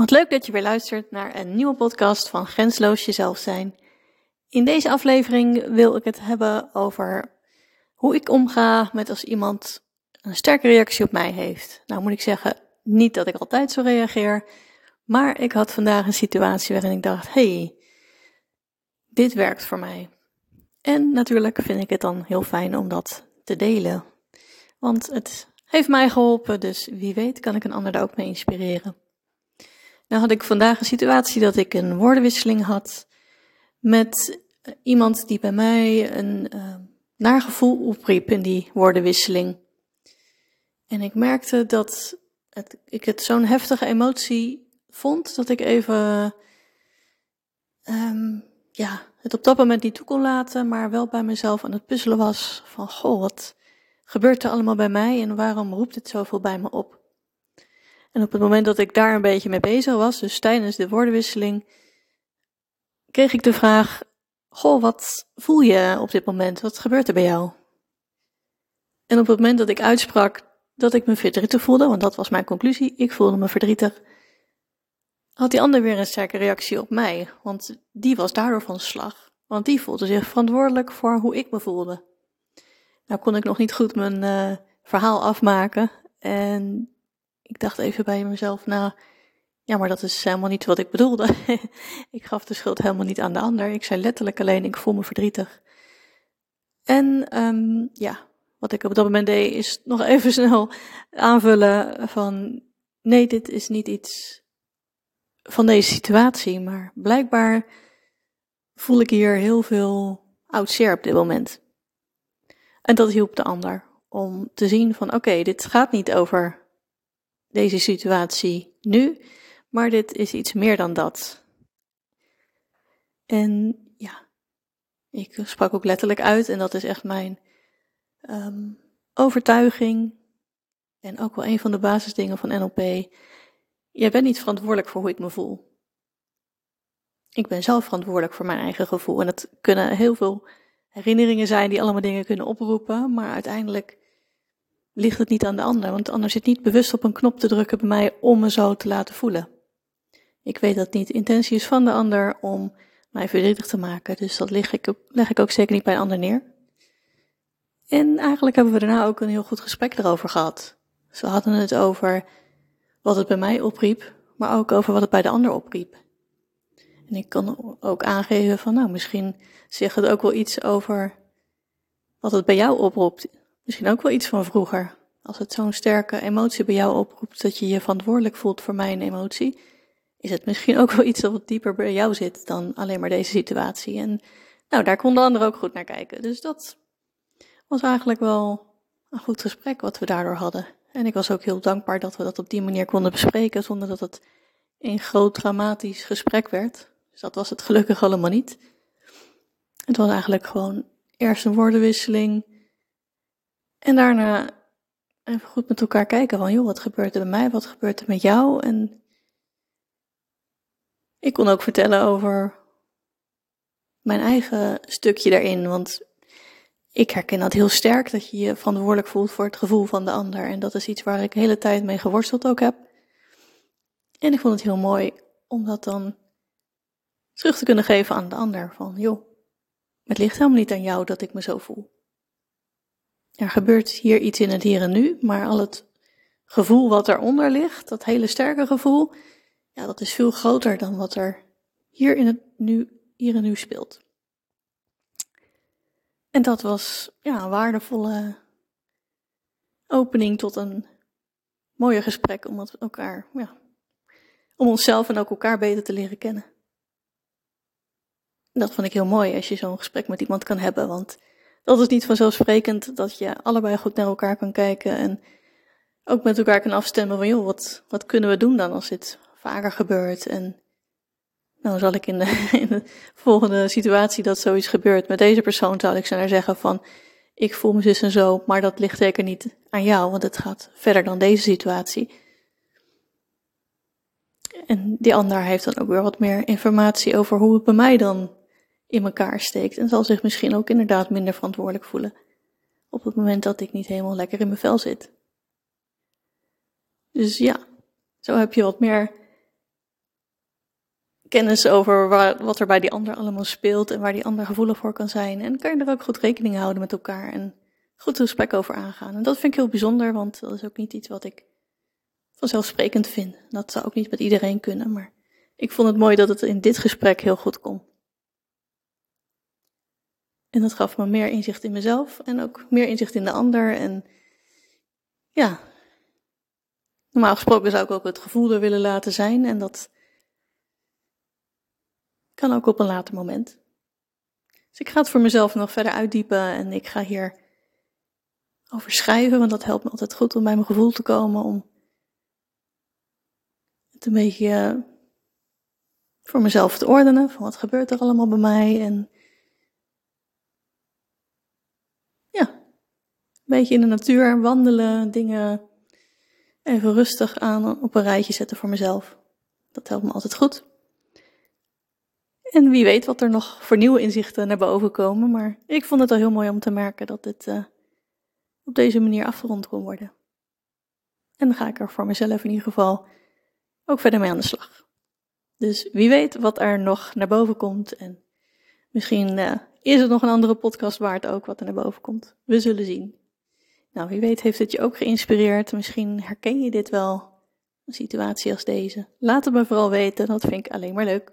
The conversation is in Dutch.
Wat leuk dat je weer luistert naar een nieuwe podcast van Grensloos Jezelf Zijn. In deze aflevering wil ik het hebben over hoe ik omga met als iemand een sterke reactie op mij heeft. Nou moet ik zeggen, niet dat ik altijd zo reageer, maar ik had vandaag een situatie waarin ik dacht, hey, dit werkt voor mij. En natuurlijk vind ik het dan heel fijn om dat te delen. Want het heeft mij geholpen, dus wie weet kan ik een ander daar ook mee inspireren. Nou had ik vandaag een situatie dat ik een woordenwisseling had met iemand die bij mij een uh, naargevoel opriep in die woordenwisseling. En ik merkte dat het, ik het zo'n heftige emotie vond dat ik even um, ja, het op dat moment niet toe kon laten, maar wel bij mezelf aan het puzzelen was van goh, wat gebeurt er allemaal bij mij en waarom roept het zoveel bij me op? En op het moment dat ik daar een beetje mee bezig was, dus tijdens de woordenwisseling, kreeg ik de vraag: Goh, wat voel je op dit moment? Wat gebeurt er bij jou? En op het moment dat ik uitsprak dat ik me verdrietig voelde, want dat was mijn conclusie, ik voelde me verdrietig, had die ander weer een sterke reactie op mij, want die was daardoor van slag. Want die voelde zich verantwoordelijk voor hoe ik me voelde. Nou kon ik nog niet goed mijn uh, verhaal afmaken en ik dacht even bij mezelf, nou, ja, maar dat is helemaal niet wat ik bedoelde. ik gaf de schuld helemaal niet aan de ander. Ik zei letterlijk alleen, ik voel me verdrietig. En um, ja, wat ik op dat moment deed, is nog even snel aanvullen van, nee, dit is niet iets van deze situatie, maar blijkbaar voel ik hier heel veel oud zeer op dit moment. En dat hielp de ander om te zien van, oké, dit gaat niet over deze situatie nu, maar dit is iets meer dan dat. En ja, ik sprak ook letterlijk uit en dat is echt mijn um, overtuiging en ook wel een van de basisdingen van NLP. Jij bent niet verantwoordelijk voor hoe ik me voel. Ik ben zelf verantwoordelijk voor mijn eigen gevoel en het kunnen heel veel herinneringen zijn die allemaal dingen kunnen oproepen, maar uiteindelijk ligt het niet aan de ander, want de ander zit niet bewust op een knop te drukken bij mij om me zo te laten voelen. Ik weet dat niet de intentie is van de ander om mij verdrietig te maken, dus dat leg ik, leg ik ook zeker niet bij een ander neer. En eigenlijk hebben we daarna ook een heel goed gesprek erover gehad. Ze hadden het over wat het bij mij opriep, maar ook over wat het bij de ander opriep. En ik kan ook aangeven van, nou, misschien zegt het ook wel iets over wat het bij jou oproept Misschien ook wel iets van vroeger. Als het zo'n sterke emotie bij jou oproept dat je je verantwoordelijk voelt voor mijn emotie, is het misschien ook wel iets wat dieper bij jou zit dan alleen maar deze situatie. En nou, daar kon de ander ook goed naar kijken. Dus dat was eigenlijk wel een goed gesprek wat we daardoor hadden. En ik was ook heel dankbaar dat we dat op die manier konden bespreken zonder dat het een groot dramatisch gesprek werd. Dus dat was het gelukkig allemaal niet. Het was eigenlijk gewoon eerst een woordenwisseling, en daarna even goed met elkaar kijken van, joh, wat gebeurt er bij mij, wat gebeurt er met jou? En ik kon ook vertellen over mijn eigen stukje daarin, want ik herken dat heel sterk, dat je je verantwoordelijk voelt voor het gevoel van de ander. En dat is iets waar ik de hele tijd mee geworsteld ook heb. En ik vond het heel mooi om dat dan terug te kunnen geven aan de ander. Van, joh, het ligt helemaal niet aan jou dat ik me zo voel. Er gebeurt hier iets in het hier en nu, maar al het gevoel wat eronder ligt, dat hele sterke gevoel, ja, dat is veel groter dan wat er hier in het nu, hier en nu speelt. En dat was ja, een waardevolle opening tot een mooie gesprek om elkaar, ja, om onszelf en ook elkaar beter te leren kennen. Dat vond ik heel mooi als je zo'n gesprek met iemand kan hebben, want dat is niet vanzelfsprekend dat je allebei goed naar elkaar kan kijken en ook met elkaar kan afstemmen van, joh, wat, wat kunnen we doen dan als dit vaker gebeurt? En nou zal ik in de, volgende situatie dat zoiets gebeurt met deze persoon, zou ik ze naar zeggen van, ik voel me zus en zo, maar dat ligt zeker niet aan jou, want het gaat verder dan deze situatie. En die ander heeft dan ook weer wat meer informatie over hoe het bij mij dan in elkaar steekt en zal zich misschien ook inderdaad minder verantwoordelijk voelen op het moment dat ik niet helemaal lekker in mijn vel zit. Dus ja, zo heb je wat meer kennis over wat er bij die ander allemaal speelt en waar die ander gevoelig voor kan zijn. En kan je er ook goed rekening houden met elkaar en goed gesprek over aangaan. En dat vind ik heel bijzonder, want dat is ook niet iets wat ik vanzelfsprekend vind. Dat zou ook niet met iedereen kunnen, maar ik vond het mooi dat het in dit gesprek heel goed kon. En dat gaf me meer inzicht in mezelf en ook meer inzicht in de ander. En ja, normaal gesproken zou ik ook het gevoel er willen laten zijn. En dat kan ook op een later moment. Dus ik ga het voor mezelf nog verder uitdiepen en ik ga hier over schrijven, want dat helpt me altijd goed om bij mijn gevoel te komen, om het een beetje voor mezelf te ordenen, van wat gebeurt er allemaal bij mij en ja, beetje in de natuur wandelen, dingen even rustig aan op een rijtje zetten voor mezelf. Dat helpt me altijd goed. En wie weet wat er nog voor nieuwe inzichten naar boven komen, maar ik vond het al heel mooi om te merken dat dit uh, op deze manier afgerond kon worden. En dan ga ik er voor mezelf in ieder geval ook verder mee aan de slag. Dus wie weet wat er nog naar boven komt en misschien uh, is het nog een andere podcast waard ook wat er naar boven komt. We zullen zien. Nou, wie weet heeft het je ook geïnspireerd. Misschien herken je dit wel, een situatie als deze. Laat het me vooral weten, dat vind ik alleen maar leuk.